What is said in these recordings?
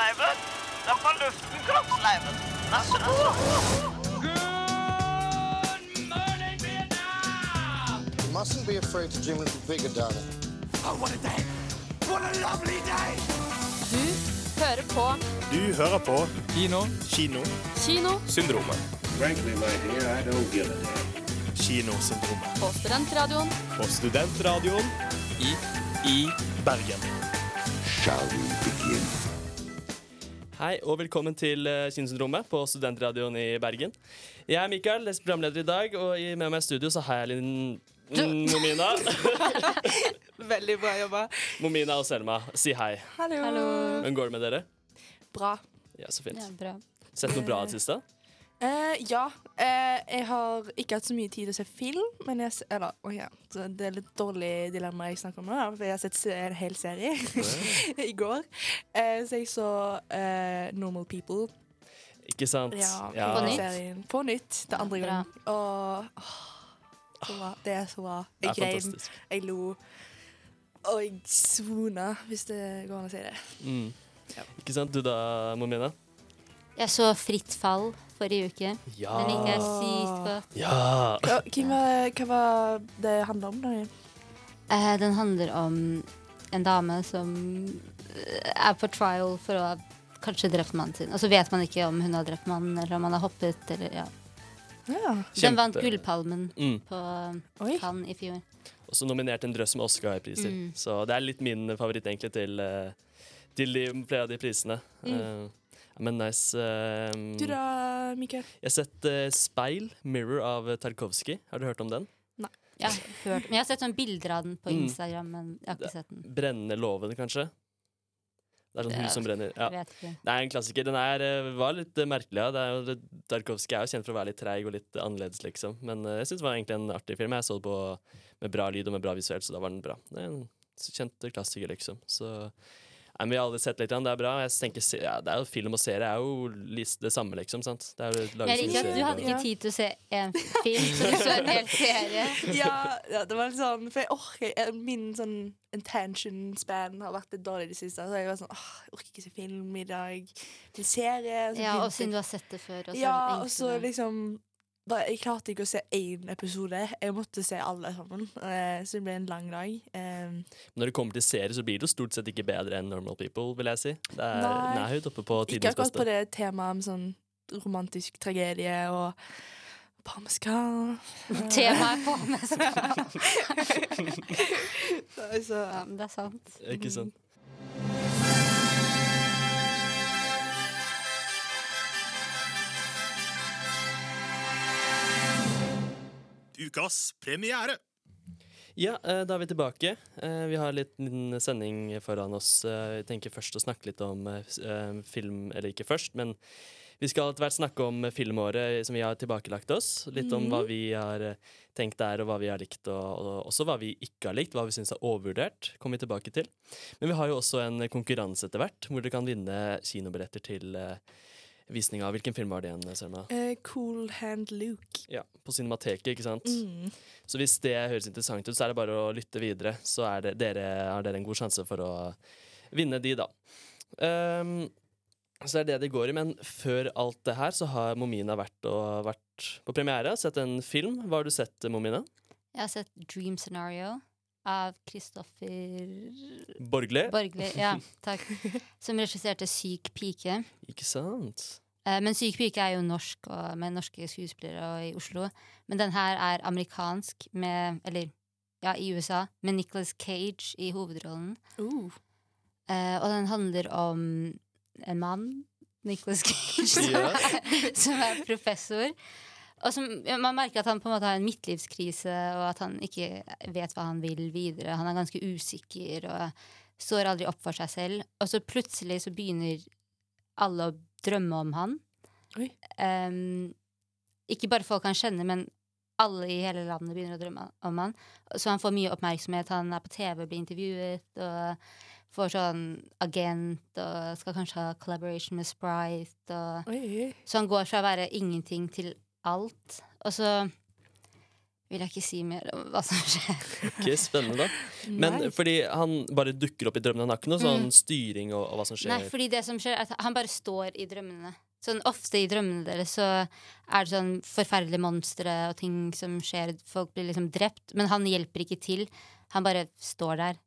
kroppsleiven. Det er fra luften, kroppsleiven. Nasje, nasje. You mustn't be afraid to dream a little bigger, darling. Du hører på Du hører på Kino. Kino. Kino Syndromet. Frankly, my dear, I don't give a damn. Kinosyndromet. på Studentradioen På Studentradioen I i Bergen. Shall we begin? Hei og velkommen til uh, Kinosyndromet på Studentradioen i Bergen. Jeg er Mikael, er programleder i dag, og med meg i studio så har jeg Linn Momina. Veldig bra jobba. Momina og Selma, si hei. Hallo. Hvordan går det med dere? Bra. Ja, så fint. Ja, bra. Sett noe bra i det siste? Eh, ja. Uh, jeg har ikke hatt så mye tid til å se film, men jeg Eller, oh ja. Så det er litt dårlig dilemma jeg snakker om nå, for jeg har sett en hel serie i går. Uh, så jeg så eh, Normal People. Ikke sant? Ja, Ja. På nytt? serien. På nytt. Det andre gang. Og åh. Det er så bra. Jeg grein, jeg lo, og jeg svona, hvis det går an å si det. Mm. Ja. Ikke sant? Du da, Momina? Jeg så Fritt fall forrige uke. Ja. Den liker jeg sykt godt. Ja. Ja, var, hva var det handla om? da? Eh, den handler om en dame som eh, er på trial for å ha kanskje drept mannen sin. Og så vet man ikke om hun har drept mannen, eller om han har hoppet, eller ja. Ja. Den vant Gullpalmen Mm. på Oi. Cannes i fjor. Også nominert en drøss med Oscar-priser. Mm. Så det er litt min favoritt egentlig til, eh, til de, flere av de prisene. Mm. Eh, men nice. eh, Du da, Mikael? Jeg har sett uh, Speil, Mirror av Tarkovskij. Har du hørt om den? Nei. Jeg har, hørt. Men jeg har sett sånn bilder av den på Mm. Instagram, men jeg har ikke sett den. Brennende låven, kanskje? Det er sånn hus som brenner. Ja. Vet ikke. Det er en klassiker. Den er, eh, var litt eh, merkelig. Ja. Det er jo, Tarkovskij er jo kjent for å være litt treig og litt annerledes, liksom. Men jeg syns det var egentlig en artig film. Jeg så det på med bra lyd og med bra visuelt, så da var den bra. Det er en kjent klassiker, liksom. Så men Vi har alle sett litt, det er bra. Jeg tenker, ja, det er jo Film og serie er jo det samme, liksom. sant? Det er jo laget Jeg liker at du hadde ikke tid til å se en film, så du så en hel serie. Ja, ja, det var litt sånn For jeg orker jeg- Min sånn intention span har vært litt dårlig i det siste. Så jeg var sånn åh, Jeg orker ikke se film i dag. Til serie. så Ja, og siden du har sett det før. Og så Ja, og så liksom Jeg klarte ikke å se én episode. Jeg måtte se alle sammen. Eh, så det ble en lang dag. Eh, Når det kommer til serier, så blir det jo stort sett ikke bedre enn Normal People, vil jeg si. Det er, Nei. høyt oppe på ikke akkurat på det temaet med sånn romantisk tragedie og parmesan. Temaet på meg. så, Ja, det er sant. Ikke sant? Ukas premiere. Ja, eh, da er vi tilbake. Eh, Vi har litt liten sending foran oss. Eh, Jeg tenker først å snakke litt om eh, eh, film, eller ikke først, men vi skal etter hvert snakke om filmåret som vi har tilbakelagt oss. Litt om hva vi har eh, tenkt der, og hva vi har likt, og, og også hva vi ikke har likt. Hva vi syns er overvurdert, kommer vi tilbake til. Men vi har jo også en konkurranse etter hvert, hvor dere kan vinne kinobilletter til eh, visning av Hvilken film var det igjen, Selma? Uh, Cool Hand Luke. Ja, på Cinemateket, ikke sant? Mm. Så hvis det høres interessant ut, så er det bare å lytte videre. Så er det, dere, har dere en god sjanse for å vinne de, da. Um, så det er det det går i. Men før alt det her, så har Momina vært, og, vært på premiere. Sett en film. Hva har du sett, Momina? Jeg har sett Dream Scenario av Kristoffer Borgli? Borgli. Ja, takk. Som regisserte Syk pike. Ikke sant? Eh, Men Syk pike er jo norsk og med norske skuespillere og i Oslo. Men den her er amerikansk med Eller ja, i USA, med Nicholas Cage i hovedrollen. Uh. Eh, og den handler om en mann, Nicholas Cage, som, er, som er professor. Og som, man merker at han på en måte har en midtlivskrise, og at han ikke vet hva han vil videre. Han er ganske usikker og står aldri opp for seg selv. Og så plutselig så begynner alle å drømme om han. Em, ikke bare folk han kjenner, men alle i hele landet begynner å drømme om han. Så han får mye oppmerksomhet. Han er på TV, og blir intervjuet og får sånn agent og skal kanskje ha collaboration med Sprite. Og så han går fra å være ingenting til alt. Og så vil jeg ikke si mer om hva som skjer. Ok, Spennende, da. Men Nei. fordi han bare dukker opp i drømmene, han har ikke noe sånn styring og, og hva som skjer? Nei, fordi det som skjer, er at han bare står i drømmene. Sånn Ofte i drømmene deres så er det sånn forferdelige monstre og ting som skjer. Folk blir liksom drept, men han hjelper ikke til. Han bare står der.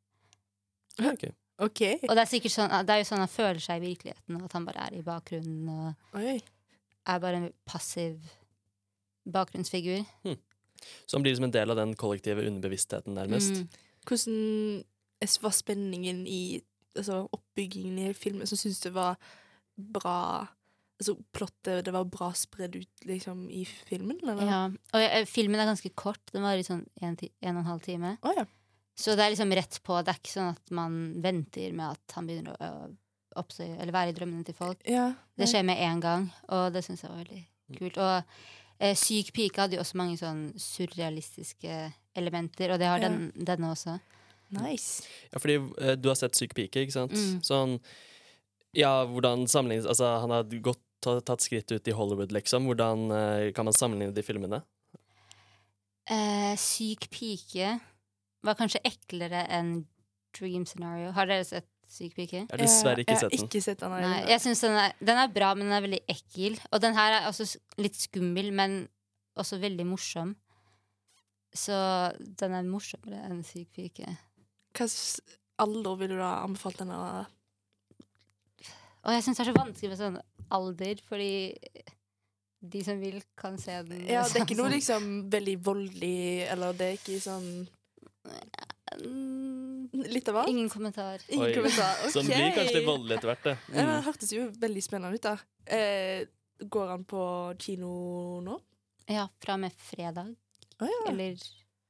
Ja, ok. OK. Og det er sikkert sånn Det er jo sånn han føler seg i virkeligheten, at han bare er i bakgrunnen og Oi. er bare en passiv bakgrunnsfigur. Så han blir liksom en del av den kollektive underbevisstheten, nærmest. Mm. Hvordan var spenningen i altså, oppbyggingen i filmen? Så syns du det var bra Altså plottet det var bra spredd ut liksom i filmen, eller? Ja. Og ja, filmen er ganske kort. Den varer i sånn en, en og en halv time. Oh, ja. Så det er liksom rett på. Det er ikke sånn at man venter med at han begynner å å oppsøke Eller være i drømmene til folk. ja. Det skjer med en gang, og det syns jeg var veldig kult. Og eh, Syk pike hadde jo også mange sånn surrealistiske elementer, og det har Ja. den, denne også. Nice. Ja, fordi eh, du har sett Syk pike, ikke sant? Mm. Sånn Ja, hvordan sammenlignes Altså, han har gått, ta- tatt skritt ut i Hollywood, liksom. Hvordan eh, kan man sammenligne de filmene? Eh, syk pike var kanskje eklere enn Dream Scenario. Har dere sett Syk pike? Jeg har dessverre ikke sett den. ikke sett den. Nei, jeg synes den, er, den er bra, men den er veldig ekkel. Og den her er også litt skummel, men også veldig morsom. Så den er morsommere enn Syk pike. Hva slags alder ville du ha anbefalt denne? Og jeg syns det er så vanskelig med sånn alder, fordi de som vil, kan se den. Ja, det er ikke noe liksom veldig voldelig, eller det er ikke sånn Litt av alt? Ingen kommentar. Ingen Oi. kommentar. Okay. Som blir kanskje litt voldelig etter hvert, det. Ja, Mm. det hørtes jo veldig spennende ut, da. Eh, går han på kino nå? Ja, fra og med fredag. Oh, ja. Eller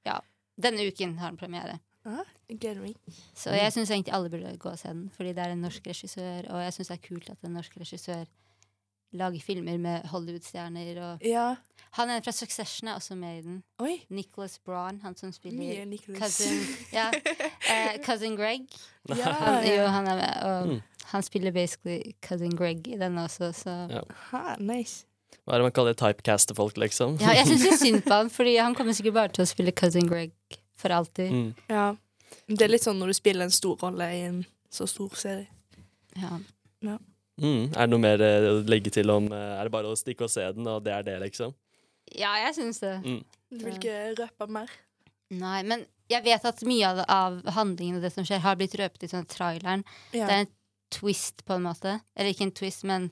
ja, denne uken har han premiere. ja. Meg. Så jeg syns egentlig alle burde gå og se den, fordi det er en norsk regissør, og jeg syns det er kult at en norsk regissør lager filmer med Hollywood-stjerner. Og Ja. han er fra Succession er også med i den. Oi. Nicholas Braun, han som spiller. Cousin, ja, eh, cousin Greg. ja, Han, jo, han er med, og Mm. han spiller basically Cousin Greg i den også, så Ja. Ha, nice. Hva er det man kaller typecaste folk, liksom? ja, Jeg syns synd på han, Fordi han kommer sikkert bare til å spille Cousin Greg for alltid. Mm. Ja. Det er litt sånn når du spiller en stor rolle i en så stor serie. Ja. Ja. Mm. Er det noe mer eh, å legge til om eh, Er det bare å stikke og se den, og det er det, liksom? ja, jeg syns det. Mm. Du vil ikke røpe mer? Nei, men jeg vet at mye av, av handlingen og det som skjer, har blitt røpet i sånn traileren. Ja. Det er en twist, på en måte. Eller ikke en twist, men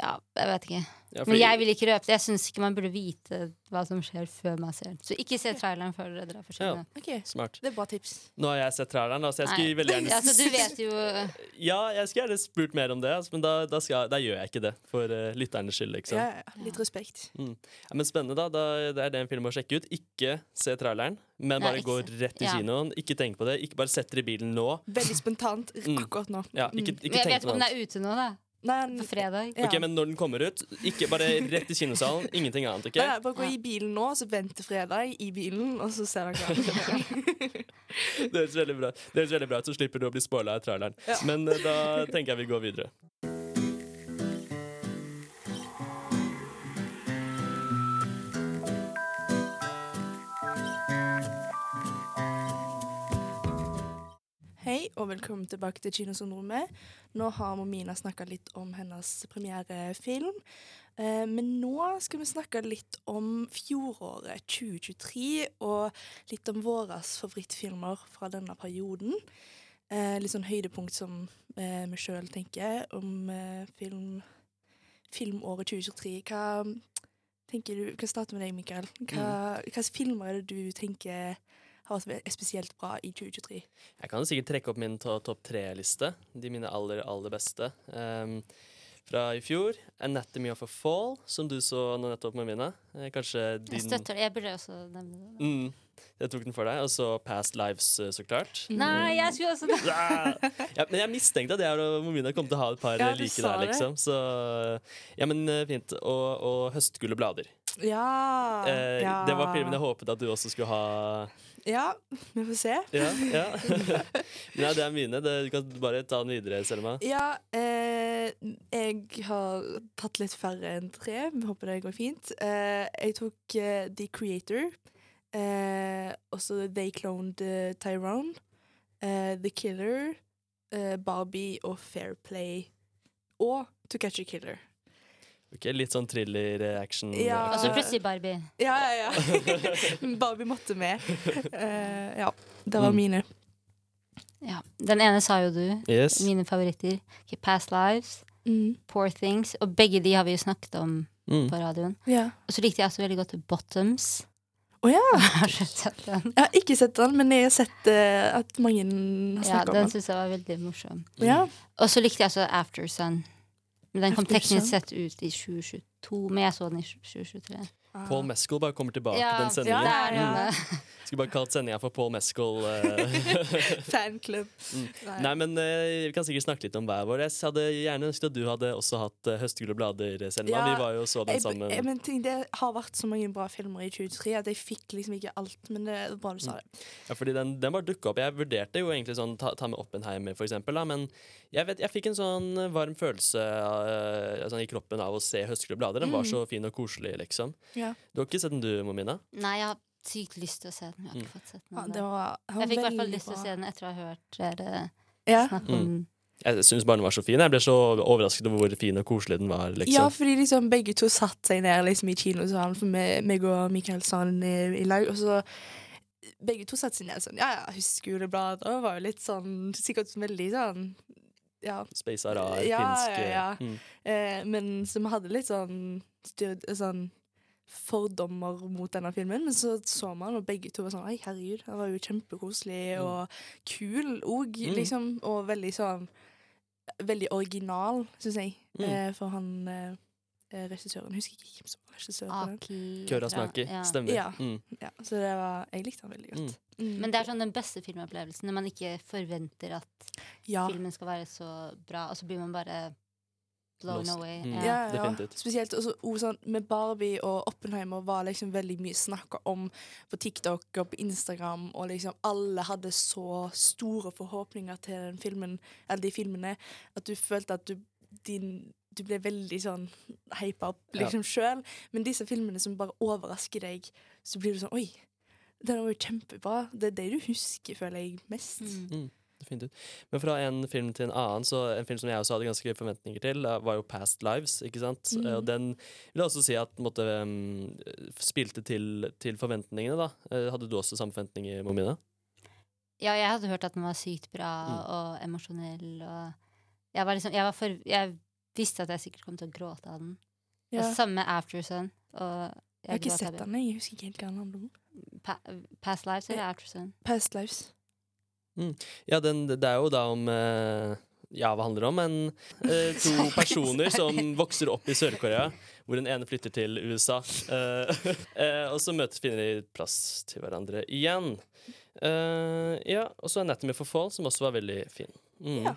ja, jeg vet ikke. Ja, Men jeg vil ikke røpe det. Jeg syns ikke man burde vite hva som skjer før man ser den. Så ikke se traileren før dere drar for Ja. okay. Smart. det er bra tips. Nå har jeg sett traileren, da, så jeg skulle veldig gjerne Ja, så du vet jo Ja, jeg skulle gjerne spurt mer om det, altså, men da, da, skal, da gjør jeg ikke det. For uh, lytternes skyld, liksom. Ja, ja, litt respekt. Ja, men spennende, da. da. Det er det en film å sjekke ut. Ikke se traileren, men bare Nei, gå rett i Ja. kinoen. Ikke tenk på det. Ikke bare sett dere i bilen nå. Veldig spontant Mm. akkurat nå. Ja, ikke, Mm. ikke jeg tenk vet ikke om den er ute nå, da. Nei, På fredag. ja. Ok, Men når den kommer ut, ikke bare rett i kinosalen. Ingenting annet. ok? Nei, bare gå i bilen nå, så vent til fredag i bilen, og så ser dere hva Det høres veldig bra Det høres veldig bra ut, så slipper du å bli spoila av traileren. Ja. Men eh, da tenker jeg vi går videre. Og velkommen tilbake til Kinosyndromet. Nå har Momina snakka litt om hennes premierefilm. Eh, men nå skal vi snakke litt om fjoråret 2023, og litt om våre favorittfilmer fra denne perioden. Eh, litt sånn høydepunkt som eh, vi sjøl tenker om eh, film, filmåret 2023. Hva tenker du Hva starter med deg, Mikael? Hva, Hvilke filmer er det du tenker har vært spesielt bra i 2023? Jeg kan sikkert trekke opp min to topp tre-liste. De mine aller, aller beste. Um, fra i fjor, 'Anatomy of a Fall', som du så nå nettopp med mine. Eh, kanskje Jeg støtter det. Jeg burde også nevne det. mm, Jeg tok den for deg. Og så 'Past Lives', eh, så klart. Nei, jeg skulle også! Ja, men jeg mistenkte at jeg og Momina kom til å ha et par Ja, eh, like der, liksom. Så ja, men eh, fint. Og, og 'Høstgule blader'. Ja, Eh, ja. Det var filmen jeg håpet at du også skulle ha. Ja, vi får se. Ja, ja. Nei, det er mine. Du kan bare ta den videre, Selma. Ja, eh, jeg har tatt litt færre enn tre. Vi håper det går fint. Eh, jeg tok eh, The Creator. Eh, også They Cloned eh, Tyrone. eh, The Killer. eh, Barbie og Fair Play. Og To Catch a Killer. Ok, litt sånn thriller-action. Ja. Og så plutselig Barbie. Ja, ja, ja. Barbie måtte med. Uh, ja, det var Mm. mine. Ja. Den ene sa jo du. Yes. Mine favoritter. Okay, Past Lives, Mm. Poor Things. Og begge de har vi jo snakket om Mm. på radioen. Ja. Og så likte jeg også veldig godt Bottoms. Å ja! Har du sett den? Jeg har ikke sett den, men jeg har sett uh, at mange har Ja, snakket om den den. syns jeg var veldig morsom. Ja. Og så likte jeg også After Sun. Men den kom teknisk sett ut i 2022, men jeg så den i 2023. Paul Mescal bare kommer tilbake Ja, til den sendingen. ja, Der ja. Mm. Skulle bare kalt sendinga for Paul Mescal. eh. Fanklubb. Mm. Nei. Men uh, Vi kan sikkert snakke litt om hver vår. Jeg hadde gjerne ønsket at du hadde også hatt uh, Høstegule blader, Selma. Ja, vi var jo og så den Jeg, sammen. jeg, men ting, det har vært så mange bra filmer i 2023 at jeg fikk liksom ikke alt. Men det er bra du sa det. Ja, fordi den, den bare dukka opp. Jeg vurderte jo egentlig sånn ta, ta med Oppenheimer, for eksempel. Da, men jeg, vet, jeg fikk en sånn varm følelse eh, sånn i kroppen av å se Høstegule blader. Den var Mm. så fin og koselig, liksom. Ja. Du har ikke sett den du, Momina? Nei, jeg har sykt lyst til å se den. Jeg har ikke fått sett den. Ja, det var, jeg fikk i hvert fall lyst til å se den etter å ha hørt dere Ja. snakke om den. Jeg syns bare den var så fin. Jeg ble så overrasket over hvor fin og koselig den var. liksom. Ja, fordi liksom begge to satte seg ned liksom, i kinosalen, for meg, meg og Mikael sa den i, i lag. Og så begge to satte seg ned sånn Ja, ja, Huskjuleblader var jo litt sånn Sikkert veldig sånn Ja. Space Arar, Ja, finsk ja, ja. Mm. Eh, men så vi hadde litt sånn, styr, sånn fordommer mot denne filmen, men så så man, og begge to var sånn Oi, herregud, han var jo kjempekoselig Mm. og kul òg, Mm. liksom. Og veldig sånn Veldig original, syns jeg, Mm. eh, for han eh, eh, regissøren. Husker ikke hvem som var regissør på den. Aki Kurasmaki. Ja. Stemmer. Ja. Mm. Ja, så det var Jeg likte han veldig godt. Mm. Men det er sånn den beste filmopplevelsen når man ikke forventer at ja. filmen skal være så bra, og så blir man bare blown Lost. away. Mm. Ja. Ja, ja. Spesielt også, og sånn, med Barbie og Oppenheimer var liksom veldig mye snakka om på TikTok og på Instagram, og liksom alle hadde så store forhåpninger til den filmen, eller de filmene at du følte at du, din, du ble veldig sånn hypa opp Ja. liksom sjøl. Men disse filmene som bare overrasker deg, så blir du sånn Oi, den var jo kjempebra. Det er det du husker, føler jeg, mest. Mm. Definitivt. Men fra en film til en annen, så en film som jeg også hadde ganske forventninger til, eh, var jo Past Lives. ikke sant? Eh, Og den vil jeg også si at måtte, um, spilte til, til forventningene. da. Eh, Hadde du også samme forventninger, Momina? Ja, jeg hadde hørt at den var sykt bra Mm. og emosjonell. Og jeg, var liksom, jeg, var for, jeg visste at jeg sikkert kom til å gråte av den. Ja. Og Samme med After Sun. Jeg har ikke sett den, jeg husker ikke helt hva den handler om. Pa Past Lives eller Aftersun? Past Lives. Ja, den, det er jo da om eh, Ja, hva handler det om? En, eh, to personer som vokser opp i Sør-Korea, hvor den ene flytter til USA. Eh, og så møtes finner de plass til hverandre igjen. Ja, Og så Anatomy for Fall, som også var veldig fin. Mm. Ja.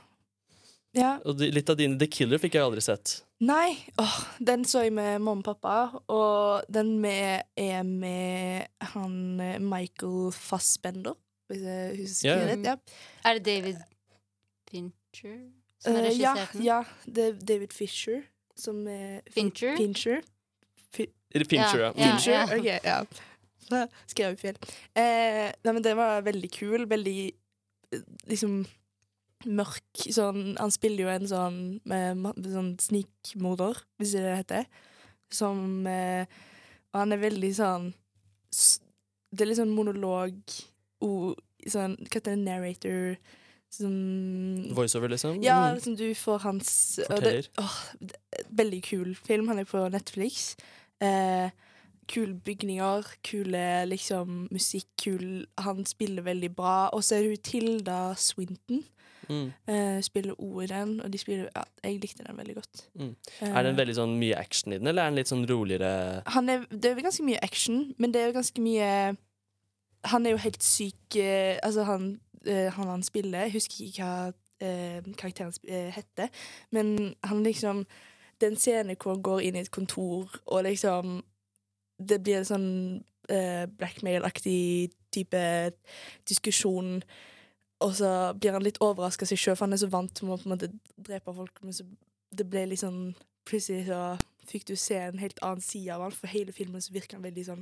Ja. Og litt av dine The Killer fikk jeg aldri sett. Nei, åh, den så jeg med mamma og pappa, og den med, er med han Michael Fassbender, husker yeah. ja. rett. Ja. Er det David Fincher som ja, regissert Uh, ja, det er David Fisher som er Fincher? Fincher. Eller Fincher, ja. Ja, ja. Fincher, ok, ja. Da skrev jeg feil. Eh, nei, men den var veldig kul, veldig eh, liksom mørk sånn Han spiller jo en sånn, eh, sånn snikmorder, hvis det det heter. Som eh, Og han er veldig sånn Det er litt sånn monolog sånn, Hva heter det? Narrator som Voiceover, liksom? ja, liksom du får hans Forteller. Det, åh, det, veldig kul film. Han er på Netflix. Eh, kule bygninger, kule liksom musikk, kul Han spiller veldig bra. Og så er hun Tilda Swinton. Mm. Uh, spiller O i den, og de spiller Ja, jeg likte den veldig godt. Mm. Eh, Er det en veldig sånn mye action i den, eller er den litt sånn roligere han er, det er ganske mye action, men det er ganske mye Han er jo helt syk eh, Altså, han, eh, han han spiller Jeg husker ikke hva eh, karakteren eh, heter, men han liksom Det er en scene hvor han går inn i et kontor, og liksom Det blir en sånn eh, blackmail-aktig type diskusjon. Og så blir han litt overraska seg sjøl, for han er så vant til å på en måte drepe folk. Men så det ble litt sånn Plutselig så fikk du se en helt annen side av han, for hele filmen så virker han veldig sånn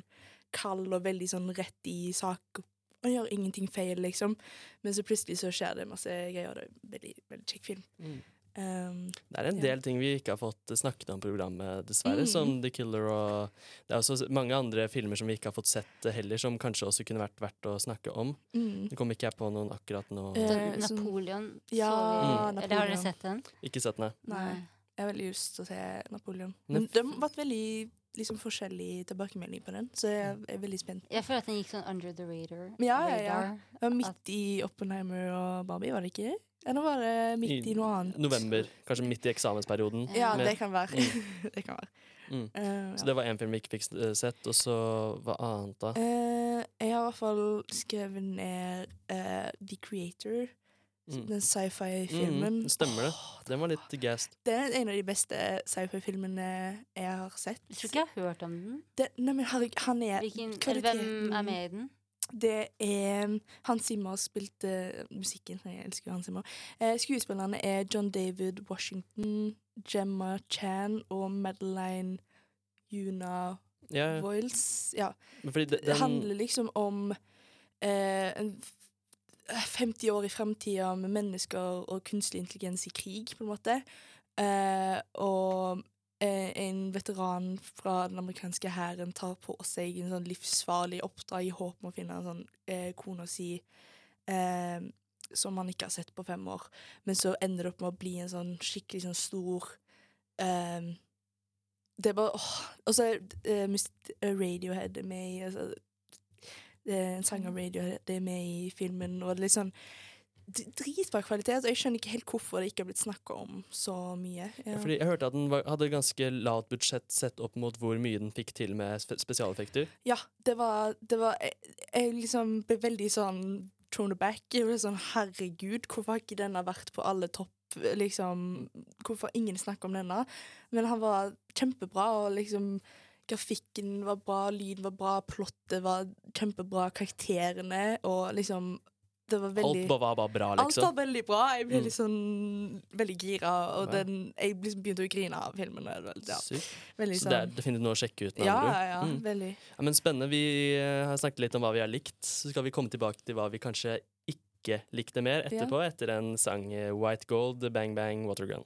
kald og veldig sånn rett i sak. Og gjør ingenting feil, liksom. Men så plutselig så skjer det masse greier. Det er en veldig, veldig kjekk film. Mm. Um, Det er en Ja. del ting vi ikke har fått snakket om på programmet, dessverre. Mm. Som The Killer og Det er også mange andre filmer som vi ikke har fått sett eh, heller, som kanskje også kunne vært verdt å snakke om. mm. Det kom ikke jeg på noen akkurat nå. Uh, Napoleon. Ja, så vi, Eller har dere sett den? Ikke sett den. Nei. Nei. Jeg har veldig lyst til å se Napoleon. Men det har vært veldig liksom, forskjellig tilbakemelding på den, så jeg er veldig spent. Jeg føler at den gikk sånn under the radar. Ja, ja, ja. Det var midt i Oppenheimer og Barbie, var det ikke? Eller var det midt i, noe annet? November. Kanskje midt i eksamensperioden. Ja, Med- det kan være. det kan være. Mm. Eh, Så det var én film vi ikke fikk eh, sett, og så hva annet da? Uh, jeg har i hvert fall skrevet ned uh, The Creator, Mm. Den sci-fi-filmen. Mm, stemmer det. Den var litt gassed. Det er en av de beste sci-fi-filmene jeg har sett. Jeg tror ikke jeg har hørt om den. Det, nei, men herregud, han er Hvilken, hvem er med i den? Det er Hans Zimmer spilte musikken. Jeg elsker Hans Zimmer. Eh, skuespillerne er John David Washington, Gemma Chan og Madeline Yuna Ja, ja. Voiles. Ja. Men fordi det, Det handler liksom om eh, en 50 år i framtida med mennesker og kunstig intelligens i krig, på en måte. Eh, og eh, en veteran fra den amerikanske hæren tar på seg en sånn livsfarlig oppdrag i håp om å finne en sånn eh, kona si eh, som han ikke har sett på fem år. Men så ender det opp med å bli en sånn skikkelig sånn stor eh, Det er bare. Og så er eh, Radiohead med i altså, En sang av Radiohead er med i filmen, og det er litt sånn dritbra kvalitet. Og jeg skjønner ikke helt hvorfor det ikke har blitt snakka om så mye. ja, fordi jeg hørte at den var, hadde ganske lavt budsjett sett opp mot hvor mye den fikk til med spe spesialeffekter. Ja, det var, det var jeg, jeg liksom ble veldig sånn thrown aback. Jeg ble sånn herregud, hvorfor har ikke denne vært på alle topp liksom Hvorfor ingen snakker om denne? Men han var kjempebra, og liksom Grafikken var bra, lyden var bra, plottet var kjempebra, karakterene og liksom Det var veldig Alt var bare bra, liksom? Alt var liksom. veldig bra. Jeg ble Mm. sånn veldig gira, og den, jeg liksom begynte å grine av filmen. Ja, veldig Så det er sånn definitivt noe å sjekke ut. ja, ja. Mm. Veldig. Ja, men spennende. Vi eh, har snakket litt om hva vi har likt. Så skal vi komme tilbake til hva vi kanskje ikke likte mer etterpå, etter en sang eh, White Gold, Bang Bang, Watergun.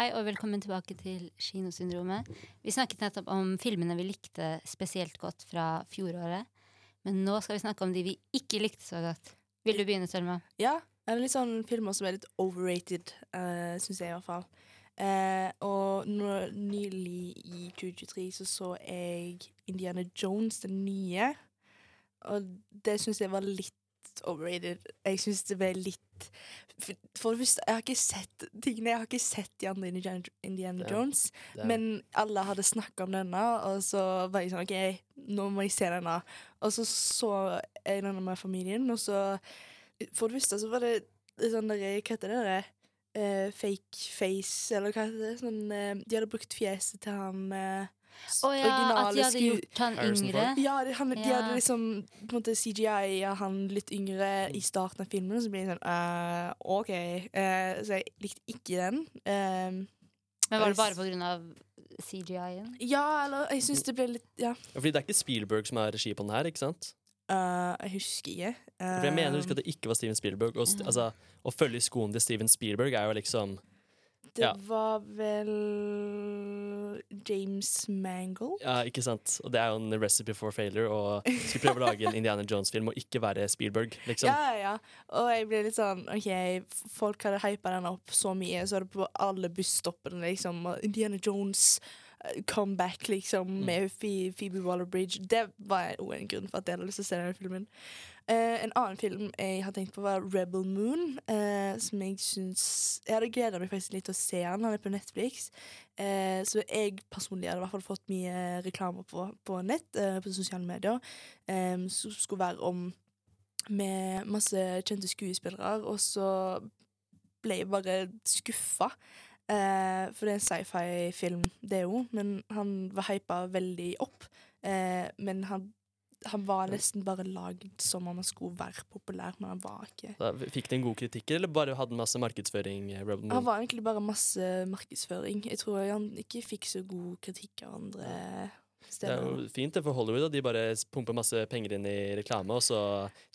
Hei og velkommen tilbake til Kinosyndromet. Vi snakket nettopp om filmene vi likte spesielt godt fra fjoråret. Men nå skal vi snakke om de vi ikke likte så godt. Vil du begynne, Selma? Ja, det er litt sånn filmer som er litt overrated, uh, syns jeg i hvert fall. Uh, og når, nylig i 2023 så så jeg Indiana Jones, den nye. Og det syns jeg var litt overrated. Jeg syns det ble litt For for det jeg har ikke sett tingene. Jeg har ikke sett de andre Indiana, Indiana Det er- Jones. Det er- Men alle hadde snakka om denne, og så var jeg sånn OK, nå må jeg se denne. Og så så jeg denne med familien, og så For det første så var det sånn der, Hva heter det? der? Eh, fake face, eller hva heter det? Sånn, uh, de hadde brukt fjeset til han eh, Å ja, at de hadde gjort han yngre. Ja, de, han, de hadde liksom på en måte CGI av han litt yngre i starten av filmen, så blir jeg sånn uh, OK. Uh, så jeg likte ikke den. Uh, Men var det bare på grunn av CGI-en? ja, eller jeg syns det ble litt Ja. Ja, fordi det er ikke Spielberg som har regi på den her, ikke sant? Uh, jeg husker ikke. For jeg mener jeg husker at det ikke var Steven Spielberg. Og st altså, å følge i skoene til Steven Spielberg er jo liksom Det ja. var vel James Mangle? Ja, ikke sant? Og det er jo en recipe for failure Og skulle prøve å lage en Indiana Jones-film og ikke være Spielberg, liksom. Ja, ja, ja. Og jeg ble litt sånn OK, folk hadde hypa den opp så mye, så var det på alle busstoppene, liksom. Indiana Jones comeback, liksom, Mm. med Phoebe Waller-Bridge. Det var en grunn for at jeg hadde lyst til å se denne filmen. Uh, en annen film jeg har tenkt på, var Rebel Moon. Uh, som jeg syns Jeg hadde gleda meg faktisk litt til å se den. Han er på Netflix. Uh, så jeg personlig hadde i hvert fall fått mye reklame på, på nett, på sosiale medier, um, som skulle være om med masse kjente skuespillere, og så ble jeg bare skuffa. Eh, for det er en sci-fi-film, det òg, men han var hypa veldig opp. Eh, men han han var nesten bare lagd som om han skulle være populær, men han var ikke. Da, fikk den gode kritikker, eller bare hadde masse markedsføring? eh, Robin Han var egentlig bare masse markedsføring. Jeg tror han ikke fikk så god kritikk av andre Det er jo fint det for Hollywood, og de bare pumper masse penger inn i reklame, og så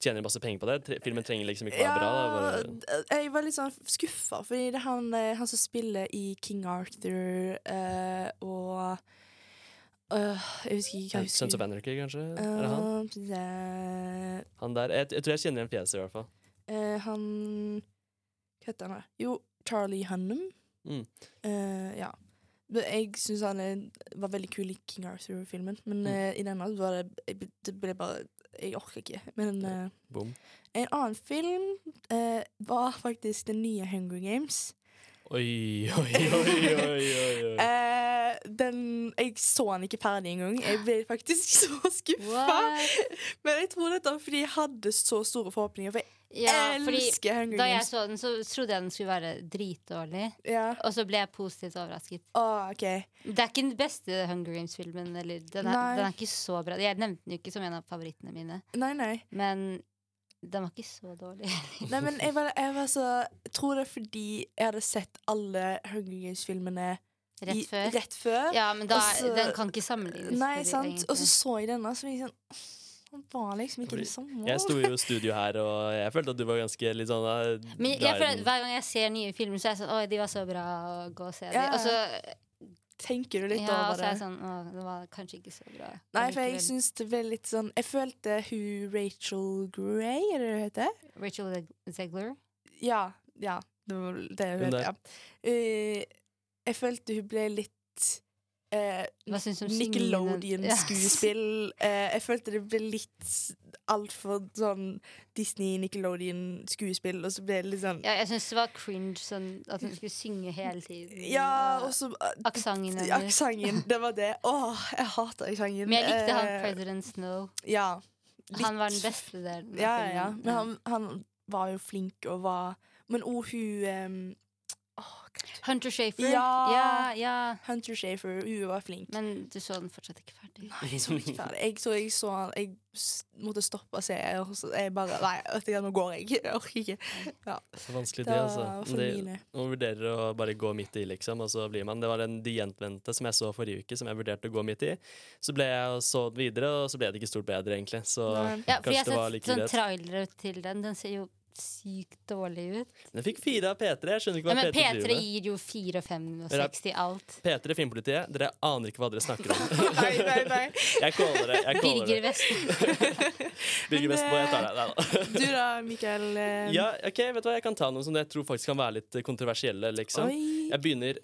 tjener de masse penger på det. Filmen trenger liksom ikke være bra. Da. Bare, jeg var litt sånn skuffa, fordi det er han, eh, han som spiller i King Arthur eh, og Uh, Jeg husker ikke hva jeg Sons of. Anarchy, kanskje? er det han? Det... Han der. Jeg, jeg tror jeg kjenner igjen fjeset, i hvert fall. Uh, han Hva heter han? da? Jo, Charlie Hunnam. Mm. Eh, ja. Jeg syns han er, var veldig kul i King Arthur-filmen, men Mm. uh, i denne var det jeg, Det ble bare Jeg orker ikke. Men Boom. en annen film uh, var faktisk den nye Hunger Games. Oi, oi, oi, oi, oi. Eh, den Jeg så den ikke ferdig engang. Jeg ble faktisk så skuffa. Men jeg tror dette var fordi jeg hadde så store forhåpninger, for jeg Ja, elsker Hunger da jeg så den, så trodde jeg den skulle være dritdårlig. Ja. Og så ble jeg positivt overrasket. Oh, ok. Det er ikke den beste Hunger Games-filmen. Den, den er ikke så bra. Jeg nevnte den jo ikke som en av favorittene mine, Nei, nei. men den var ikke så dårlig. Nei, men jeg var, jeg var så tror det er fordi jeg hadde sett alle Hunger Games-filmene Rett rett før. Ja, men da, Også, den kan ikke sammenlignes. Nei, sant. Og så så jeg denne, så var jeg sånn Var liksom ikke det samme. Jeg sto jo i studio her, og jeg følte at du var ganske litt sånn eh, Men jeg jeg føler at hver gang jeg ser nye filmer, så er jeg sånn Oi, de var så bra, å gå og se Ja. Og så, Tenker du litt ja, og så er jeg sånn Å, det var kanskje ikke så bra. Nei, for jeg syns det ble litt sånn Jeg følte hun Rachel Gray, er det det hun heter? Rachel Zegler. Ja. ja det var det hun der. Ja. Uh, jeg følte hun ble litt eh? Nickelodeon-skuespill. Eh, jeg følte det ble litt altfor sånn Disney-Nickelodeon-skuespill, og så ble det litt sånn Ja, jeg syns det var cringe sånn at hun skulle synge hele tiden. Ja, og så aksenten hennes. Det var det. Åh, jeg hater aksenten. Men jeg likte han Eh, President Snow. Ja. Han var den beste delen. Ja, ja, ja. Men han, han var jo flink og var Men òg hun um, Hunter Shafer. Ja. ja, ja. Hunter Shafer, hun var flink. Men du så den fortsatt ikke ferdig. Nei, jeg så ikke ferdig. Jeg, så jeg så Jeg måtte stoppe og se. Jeg bare Nei, vet du nå går jeg. Jeg orker ikke. Ja, Det er vanskelig, det det, altså. Det, man vurderer å bare gå midt i, liksom, og så blir man Det var en De gjenvendte som jeg så forrige uke, som jeg vurderte å gå midt i. Så ble jeg og så den videre, og så ble det ikke stort bedre, egentlig. Så Nei. Ja, for kanskje jeg det var har sett sånn greit. trailere til den. Den ser jo sykt dårlig ut. Den fikk fire av P3. Jeg skjønner ikke hva men P3 driver P3 gir jo fire fem og seks til alt. P3 Filmpolitiet, dere aner ikke hva dere snakker om. Nei, nei, nei. Jeg caller det. Jeg caller Birger det. Vest. Birger Vestmo, jeg tar deg. Nei da. Du da, Mikael? eh, Ja, ok, vet du hva, jeg kan ta noen som jeg tror faktisk kan være litt kontroversielle, liksom. Oi. Jeg begynner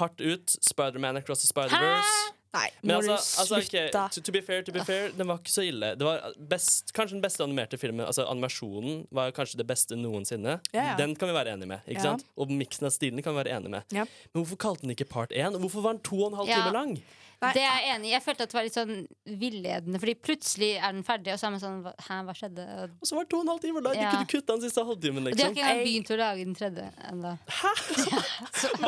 hardt ut. Spiderman Across the Spider-Verse. Nei, Men må altså, du altså ok, slutte? to, to be fair, to be fair, den var ikke så ille. Det var best, kanskje den beste animerte filmen, altså animasjonen, var kanskje det beste noensinne. Ja, ja. Den kan vi være enige med. ikke Ja. sant? Og miksen av stilene kan vi være enige med. Ja. Men hvorfor kalte den ikke Part 1? Og hvorfor var den to og en halv Ja. time lang? Nei. Det er jeg enig i. Jeg følte at det var litt sånn villedende, Fordi plutselig er den ferdig, og så er man sånn Hæ, hva skjedde? Og, Og så var det to og en halv time lang! Du Ja. kunne kutta den siste halvtimen, og de har liksom. ikke engang begynt å lage den tredje ennå. Ja, vet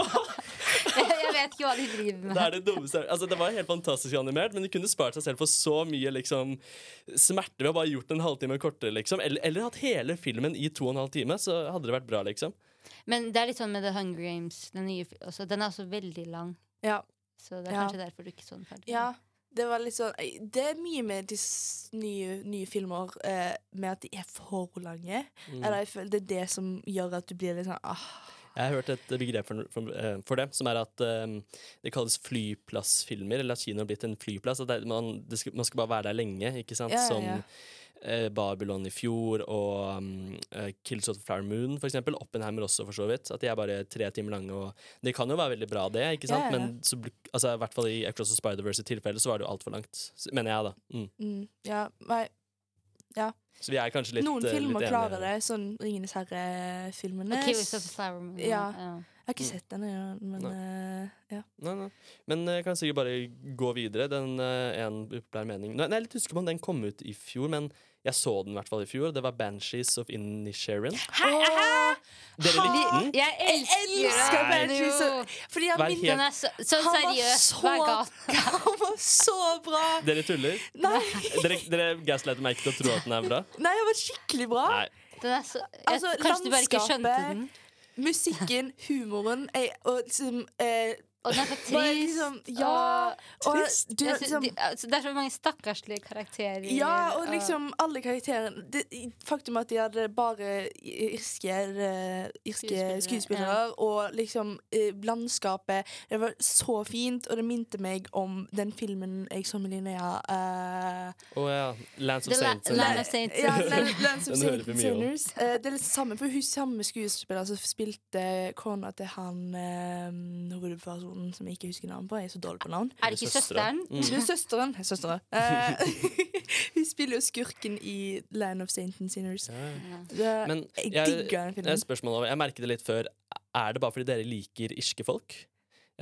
ikke hva de driver med. Det er det dummeste Altså Det var helt fantastisk animert, men de kunne spart seg selv for så mye liksom smerte ved å bare gjort en halvtime kortere, liksom. Eller, eller hatt hele filmen i to og en halv time, så hadde det vært bra, liksom. Men det er litt sånn med The Hunger Games. Den, nye, også, den er også veldig lang. Ja. Så det er Ja. kanskje derfor du ikke så den ferdig. Ja, det var litt sånn Det er mye med disse nye, nye filmer eh, med at de er for lange. Mm. Eller jeg føler det er det som gjør at du blir litt sånn ah. Jeg har hørt et begrep for, for, eh, for det, som er at um, det kalles flyplassfilmer. Eller at kino har blitt en flyplass. At det, man, det skal, man skal bare være der lenge, ikke sant? Ja, ja, Som ja. eh, Babylon i fjor og um, eh, Kills of the Flower Moon, for eksempel. Oppenheimer også, for så vidt. At de er bare tre timer lange. Og det kan jo være veldig bra, det, ikke sant? Ja, ja, ja. Men så, altså, i hvert fall i Across the Spider-Verse-tilfellet så var det jo altfor langt. Mener jeg, da. Mm. Mm, ja, nei. Så vi er kanskje litt Noen eh, filmer litt klarer det, sånn Ringenes herre-filmene. Flower Ja. ja. Jeg har ikke sett den, ja, men Uh, ja. Nei, nei. Men eh, jeg kan sikkert bare gå videre. Den uh, en upopulær mening Nei, Jeg husker om den kom ut i fjor, men jeg så den i hvert fall i fjor. Det var 'Banshees of Inisherin'. Åh, Dere likte den? Jeg elsker, elsker den. Jo. så- Fordi han Vær minner Den er så, så Han var seriøs. så- Hver gang. Han var så bra! Dere tuller? Nei, Dere, dere gaslighter meg ikke til å tro at den er bra? nei han var skikkelig bra. Nei. Den er så, jeg, Altså, kanskje du bare ikke skjønte landskapet- den. Musikken, humoren jeg, og liksom eh, Og den er så trist. liksom, ja, og og, du, liksom, de, altså, det er så mange stakkarslige karakterer. Ja, og liksom alle karakterene det, Faktum at de hadde bare irske, eh, irske Skuespillere, skuespillere, og liksom eh, landskapet Det var så fint, og det minte meg om den filmen jeg så med Linnea. Å uh, oh, ja. Lands of Saints. La-. Land of Saints. ja, Land- Lands of Saints. Eh, det er litt samme, for hun samme skuespiller som spilte kona til han uh, hovedpersonen som jeg ikke husker navnet på. Jeg er så dårlig på navn. Er det ikke søsteren? Mm. Er søsteren. søsteren. Eh, hun spiller jo skurken i Land of Saints and Sinners. Ja. Det, Men jeg jeg, digger den et filmen. spørsmål. Jeg merket det litt før. Er det bare fordi dere liker irske folk?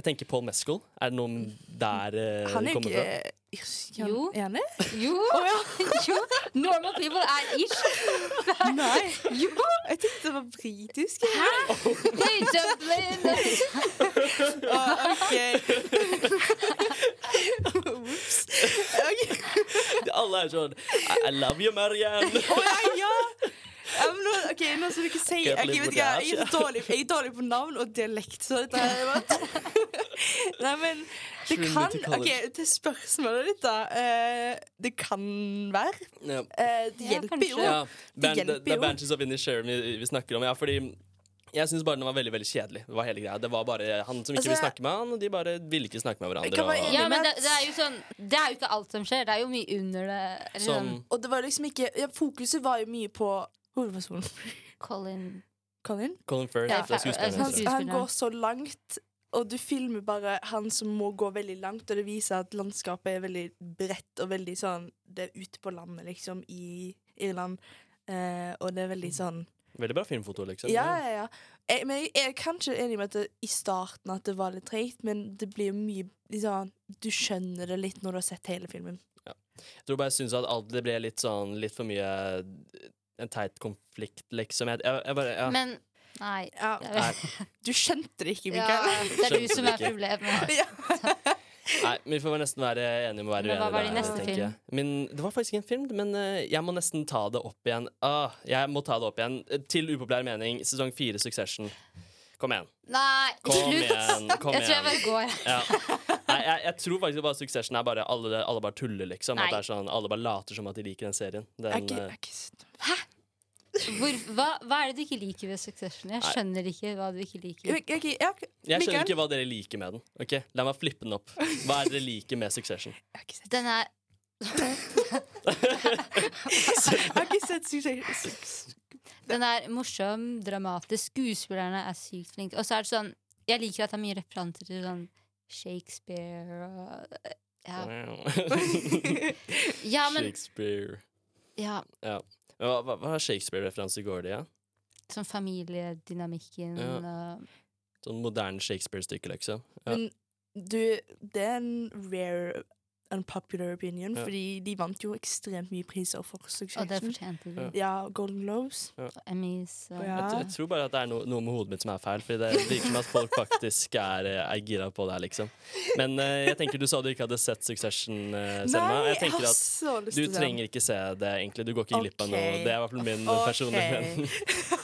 Jeg tenker Paul Mescal. Er det noen der uh, Han er kommer ikke fra? eh, irsk. han- Jo. Er han det? Jo. jo. Normal people er irsk. Nei. Jo. Jeg tenkte det var britisk. Hey, Dublin. Ah, OK. Ops. Alle er sånn I, I love you, Marianne. oh, ja, ja! Ja, men nå, ok, nå skal du ikke si okay, jeg, vet du jeg, er dårlig, jeg er dårlig på navn og dialekt, så dette er Nei, men det kan OK, til spørsmålet ditt, da. Uh, det kan være. Eh, det hjelper jo. Ja, det, hjelper det er jo. Banshees of Inisherin vi, vi snakker om. Ja, fordi jeg syns bare den var veldig veldig kjedelig. Det var hele greia Det var bare han som ikke Altså, ville snakke med han, og de bare ville ikke snakke med hverandre. Og. Ja, men det, det er jo sånn Det er jo ikke alt som skjer. Det er jo mye under det. Eller som sånn Og det var liksom ikke ja, Fokuset var jo mye på hovedpersonen. Colin Colin. Colin Firth. Ja, det er altså, Han, han går så langt, og du filmer bare han som må gå veldig langt, og det viser at landskapet er veldig bredt og veldig sånn Det er ute på landet, liksom, i Irland. Eh, og det er veldig sånn Veldig bra filmfoto, liksom. Ja, ja, ja. Jeg, men jeg er kanskje enig med at det, i starten at det var litt treigt, men det blir jo mye liksom, Du skjønner det litt når du har sett hele filmen. Jeg tror bare jeg syns at alt det ble litt sånn Litt for mye en teit konflikt, liksom. Jeg, jeg, jeg bare ja. Men Nei. Ja, Nei, du skjønte det ikke, Ja, Mikael. det er du som er problemet. Ja. nei, vi får nesten være enige om å være uenige. hva var din neste film? Min, det var faktisk ikke en film, men eh, jeg må nesten ta det opp igjen. Ah, jeg må ta det opp igjen. Eh, Til upopulær mening, sesong fire Succession. Kom igjen. Nei, Kom slutt! igjen. Kom Jeg tror jeg bare går. Ja. Nei, jeg, jeg tror faktisk bare Succession er bare alle, alle bare tuller, liksom. Nei. At det er sånn, Alle bare later som at de liker den serien. Den, er ikke, eh, er ikke Hæ? Hvor, hva, hva er det du ikke liker ved Succession? Jeg skjønner ikke hva du ikke liker. Ok, ok, ja, ok. jeg skjønner ikke hva dere liker med den. Ok, La meg flippe den opp. Hva er det dere liker med Succession? Jeg har ikke sett, Den er jeg har ikke sett Succession. Den er morsom, dramatisk. Skuespillerne er sykt flinke. Og så er det sånn Jeg liker at det er mye referanser til sånn Shakespeare og Ja, ja men Shakespeare. ja, Hva, hva, hva Shakespeare-referanse går det i? Ja? Sånn familiedynamikken Ja. og Sånn moderne Shakespeare-stykke, liksom. Ja. Men du, det er en rare unpopular opinion, Ja. fordi de vant jo ekstremt mye priser for Succession. Og det fortjente de. Ja. Ja, Golden Globes. Og Emmys og Ja. Jeg, jeg tror bare at det er no, noe med hodet mitt som er feil. Fordi det virker som at folk faktisk er, eh, er gira på det her, liksom. Men uh, jeg tenker du sa du ikke hadde sett Succession, uh, Selma. Nei, Jeg jeg tenker har at så lyst du til trenger ikke se det, egentlig. Du går ikke glipp av noe. Det er i hvert fall min okay. personlige mening.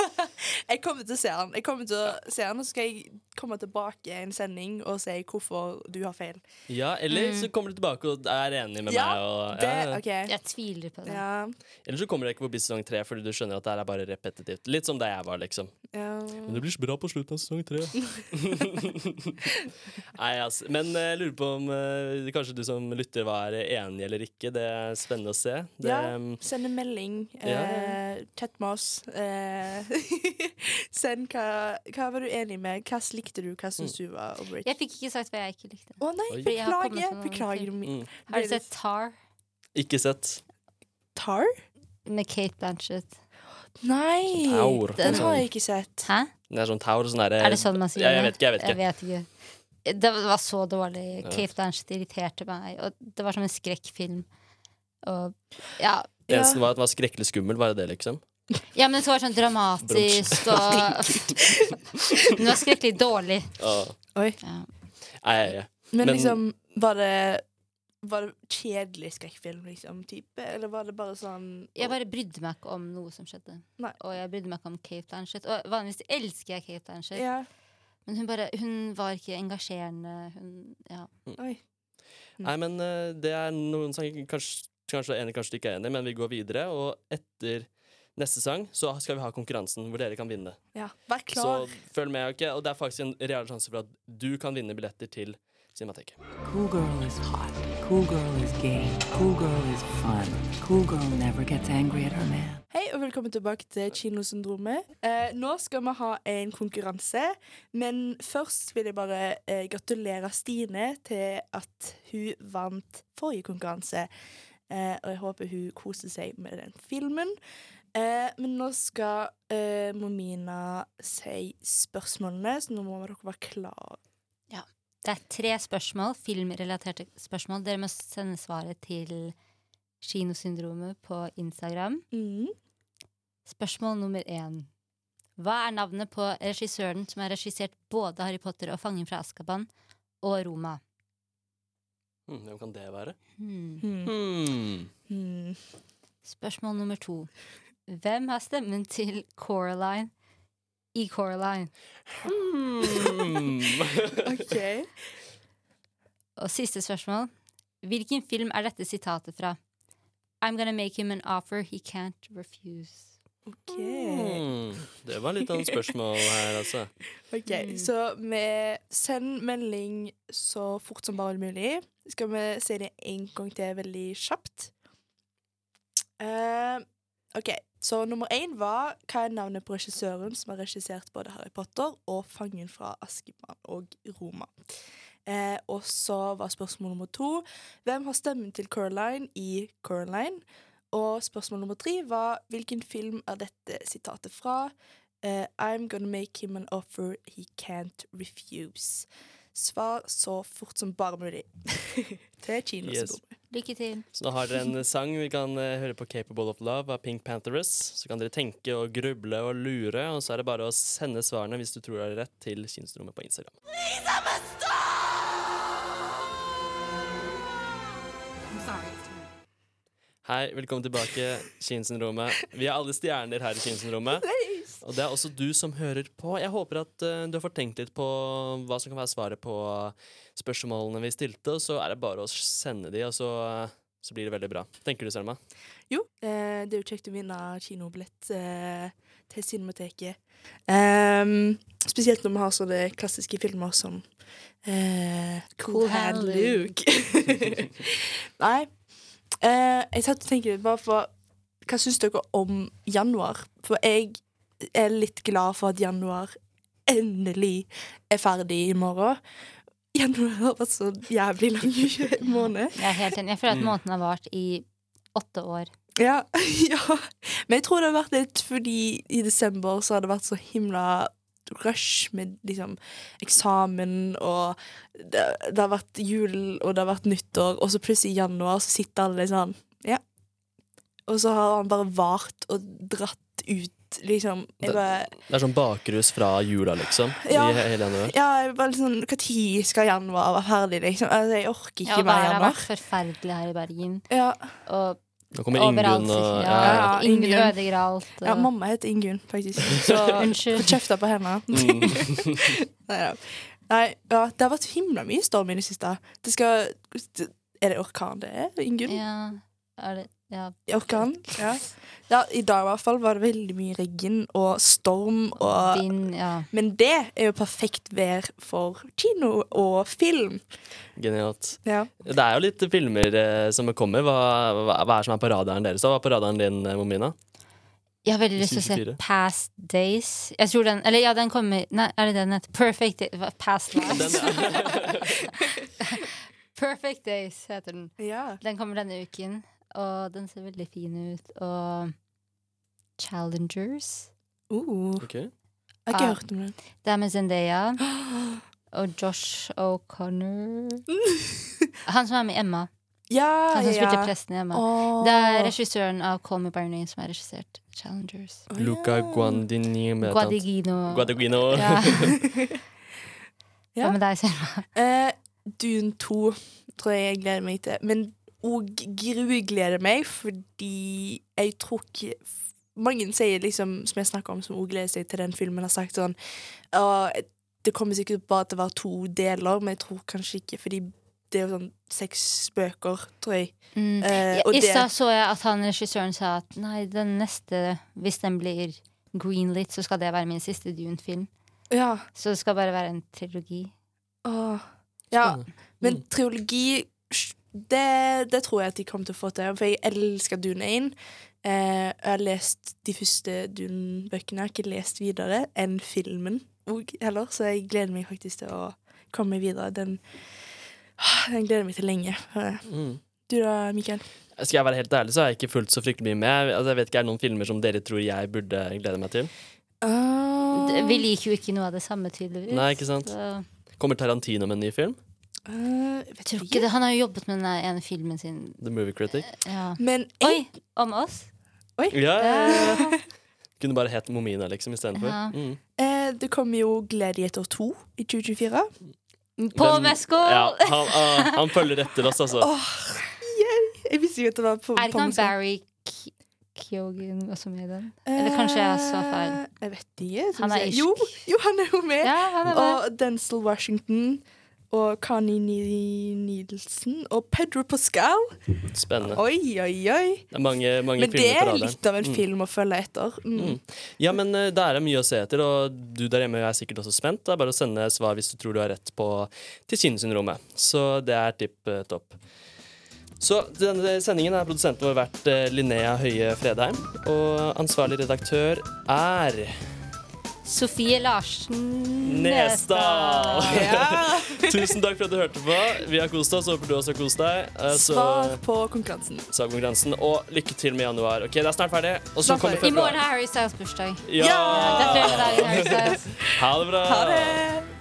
jeg kommer til å se den. Jeg kommer til å se den, Og så skal jeg komme tilbake i en sending og si hvorfor du har feil. Ja, eller Mm. så kommer du tilbake og er enig med Ja, meg. Og, Det, ja. OK. Jeg tviler på det. Ja, Eller så kommer du ikke forbi sesong tre fordi du skjønner at det her er bare repetitivt. Litt som det jeg var, liksom. ja. Men det blir så bra på slutten av sesong tre. Nei, altså. Men eh, jeg lurer på om eh, kanskje du som lytter var enig eller ikke. Det er spennende å se. Det, Ja. Send en melding. Ja. Eh, chat med oss. Eh, send hva, hva var du enig med? Hva likte du? Hva syns du var overrated? Jeg fikk ikke sagt hva jeg ikke likte. Å nei, Oi. Beklager. Beklager. mm. Har du sett Tar Ikke sett. Tar? med Kate Blanchett? Nei, Taur. den har jeg ikke sett. Hæ? Det er sånn taur sånn Er det sånn man sier Ja, jeg vet ikke. Jeg vet ikke. Jeg vet ikke. Det var så dårlig. Ja. Kate Blanchett irriterte meg. Og det var som en skrekkfilm. Og ja. Det Eneste var at den var skrekkelig skummel, var det det, liksom? Ja, men det var sånn dramatisk og Den var skrekkelig dårlig. Oi. Ja. Nei, ja, ja. Men, Men- liksom, var det Var det kjedelig skrekkfilm, liksom? Type? Eller var det bare sånn Jeg bare brydde meg ikke om noe som skjedde. Nei. Og jeg brydde meg ikke om Kate Blanchett. Og vanligvis elsker jeg Kate Blanchett, Ja. men hun, bare, hun var ikke engasjerende. Hun, ja. Oi. Nei, men eh, det er noen som kanskje, kanskje er enig, kanskje ikke er enig, men vi går videre. Og etter neste sang så skal vi ha konkurransen hvor dere kan vinne. Ja. Vær Så følg med. okay? Og det er faktisk en real sjanse for at du kan vinne billetter til Cinemateket. Cool girl is hot. Cool girl is gay. Cool girl is fun. Cool girl never gets angry at her man. Hei og velkommen tilbake til Kinosyndromet. Eh, nå skal vi ha en konkurranse, men først vil jeg bare eh, gratulere Stine til at hun vant forrige konkurranse. Eh, og jeg håper hun koser seg med den filmen. Eh, men nå skal eh, Momina si spørsmålene, så nå må dere være klare. Det er tre spørsmål, filmrelaterte spørsmål. Dere må sende svaret til Kinosyndromet på Instagram. Mm. Spørsmål nummer én. Hva er navnet på regissøren som har regissert både Harry Potter og Fangen fra Azkaban og Roma? Hmm, hvem kan det være? Hmm. Hmm. Hmm. Hmm. Spørsmål nummer to. Hvem har stemmen til Coraline i Coraline? Mm. OK. Og siste spørsmål. Hvilken film er dette sitatet fra? I'm gonna make him an offer he can't refuse. ok. Mm, Det var litt av et spørsmål her, altså. Ok, Så vi send melding så fort som bare mulig. Skal vi si det en gang til veldig kjapt? Uh, OK, så nummer én var hva er navnet på regissøren som har regissert både Harry Potter og Fangen fra Askeban og Roma. Eh, og så var spørsmål nummer to hvem har stemmen til Coraline i Coraline? Og spørsmål nummer tre var hvilken film er dette sitatet fra? Eh, I'm gonna make him an offer he can't refuse. Svar så fort som bare mulig. til kinosyndromet. Lykke til. Så nå har dere en sang vi kan eh, høre på 'Capable of Love' av Pink Pantheress. Så kan dere tenke og gruble og lure, og så er det bare å sende svarene hvis du tror det er rett, til Kinsrommet på Instagram. Hei, velkommen tilbake, Kinsenrommet. Vi er alle stjerner her i Kinsyndromet. Og det er også du som hører på. Jeg håper at uh, du har fått tenkt litt på hva som kan være svaret på spørsmålene vi stilte, og så er det bare å sende de, og så, uh, så blir det veldig bra. Tenker du, Selma? Jo, eh, det er jo kjekt å vinne kinobillett eh, til Cinemateket. Um, spesielt når vi har sånne klassiske filmer som eh, Cool Hand Luke. Nei. Eh, jeg satt og tenkte litt bare for Hva syns dere om januar? For jeg er litt glad for at januar endelig er ferdig i morgen. Januar har vært så jævlig lang måned. Jeg er helt enig. Jeg føler at Mm. måneden har vart i åtte år. Ja, ja. Men jeg tror det har vært litt fordi i desember så har det vært så himla rush med liksom eksamen, og det, det har vært jul, og det har vært nyttår, og så plutselig i januar så sitter alle liksom sånn Ja. Og så har han bare vart og dratt ut, liksom. Jeg bare Det er sånn bakrus fra jula, liksom. Ja. I he- hele januar. Ja, jeg bare litt sånn Når skal januar være ferdig, liksom? Altså, jeg orker ikke mer Det har vært forferdelig her i Bergen. Ja, Og Nå kommer Ingunn og ja, ja, ja. Ingunn. ødelegger alt. Og, ja, mamma heter Ingunn, faktisk. Så Unnskyld. Få kjefta på henne. Nei, ja. Nei, ja, det har vært himla mye storm i det siste. Det skal Er det orkan det er, Ingunn? Ja, er det, ja. Orkan? Ja. ja. I dag i hvert fall var det veldig mye regn og storm og Vind, ja. Men det er jo perfekt vær for kino og film. Genialt. Ja. Det er jo litt filmer eh, som kommer. Hva, hva, hva er som er på radaren deres? Hva er på radaren din, eh, Momina? Jeg har veldig lyst til å se Past Days. Jeg tror den, eller ja, den kommer Nei, er det den heter? Perfect Day- Past Lives. Perfect Days heter den. ja. Den kommer denne uken, og den ser veldig fin ut. Og Challengers. Uh, Okay. jeg har ikke Ah. hørt om det. Det er med Zendaya og Josh O'Connor. Han som er med Emma. Ja, Han som spilte ja. presten i Emma. Oh. Det er regissøren av Call Me By Your Name som har regissert Challengers. Å, Luca ja. Guandini. Guadagnino. Ja. Ja. Hva med deg, Selma? Uh, Dune 2 tror jeg jeg gleder meg til. Men òg grugleder meg, fordi jeg tror ikke Mange sier liksom, som jeg snakker om, som òg gleder seg til den filmen, har sagt sånn Det kommer sikkert bare til å være to deler, men jeg tror kanskje ikke, fordi det er jo sånn seks bøker, tror jeg. Mm. Eh, I stad så jeg at han regissøren sa at nei, den neste, hvis den blir greenlit, så skal det være min siste Dune-film. Ja. Så det skal bare være en trilogi. Åh. ja. Men Mm. Det, det tror jeg at de kommer til å få til. For jeg elsker Dune 1. Eh, jeg har lest de første Dune-bøkene. Jeg har ikke lest videre enn filmen og, heller, så jeg gleder meg faktisk til å komme videre. Den, den gleder jeg meg til lenge. Mm. Du da, Mikael? Skal jeg være helt ærlig, så har jeg ikke fulgt så fryktelig mye med. Altså, jeg vet ikke, Er det noen filmer som dere tror jeg burde glede meg til? Uh, Vi liker jo ikke noe av det samme, tydeligvis. Nei, ikke sant? Så, Kommer Tarantino med en ny film? Uh, vet tror ikke. det. Han har jo jobbet med den ene filmen sin. The Movie Critic? Ja. Men jeg, Oi! Om oss? Ja, ja, ja. Ja. Kunne bare hett Momina, liksom, istedenfor. Ja. Mm. Uh, det kommer jo Gladiator 2 i 2024. På Meskål! Ja, han, uh, han følger etter oss, altså. Oh, yeah. Jeg visste ikke at det var på Er ikke han. Barry Kyogen også med i den? Eller kanskje jeg sa feil. Eh, Jeg vet ikke. Han er isk irsk. Jo, jo, han er jo med. Ja, han er med. og Denzil Washington og Kani Nidelsen og Pedro Pascal. Spennende. Oi, oi, oi. Det er mange, mange Men det er litt av en Mm. film å følge etter. Mm. Mm. Ja, men uh, det er mye å se etter, og du der hjemme er sikkert også spent. Det er bare å sende svar hvis du tror du har rett på til Synssyndromet. Så det er tipp uh, topp. Så denne sendingen er produsenten vår vært eh, Linnea Høie Fredheim, og ansvarlig redaktør er Sofie Larsen Nesdal. Ja. Tusen takk for at du hørte på. Vi har kost oss. Håper du også har kost deg. Eh, Så Svar på konkurransen. sa konkurransen. Og lykke til med januar. Ok, det er snart ferdig. Og så kommer ferdig. I morgen er har Harry Styles bursdag. Ja! Gratulerer med dagen, Harry Styles. Ha det bra. Ha det!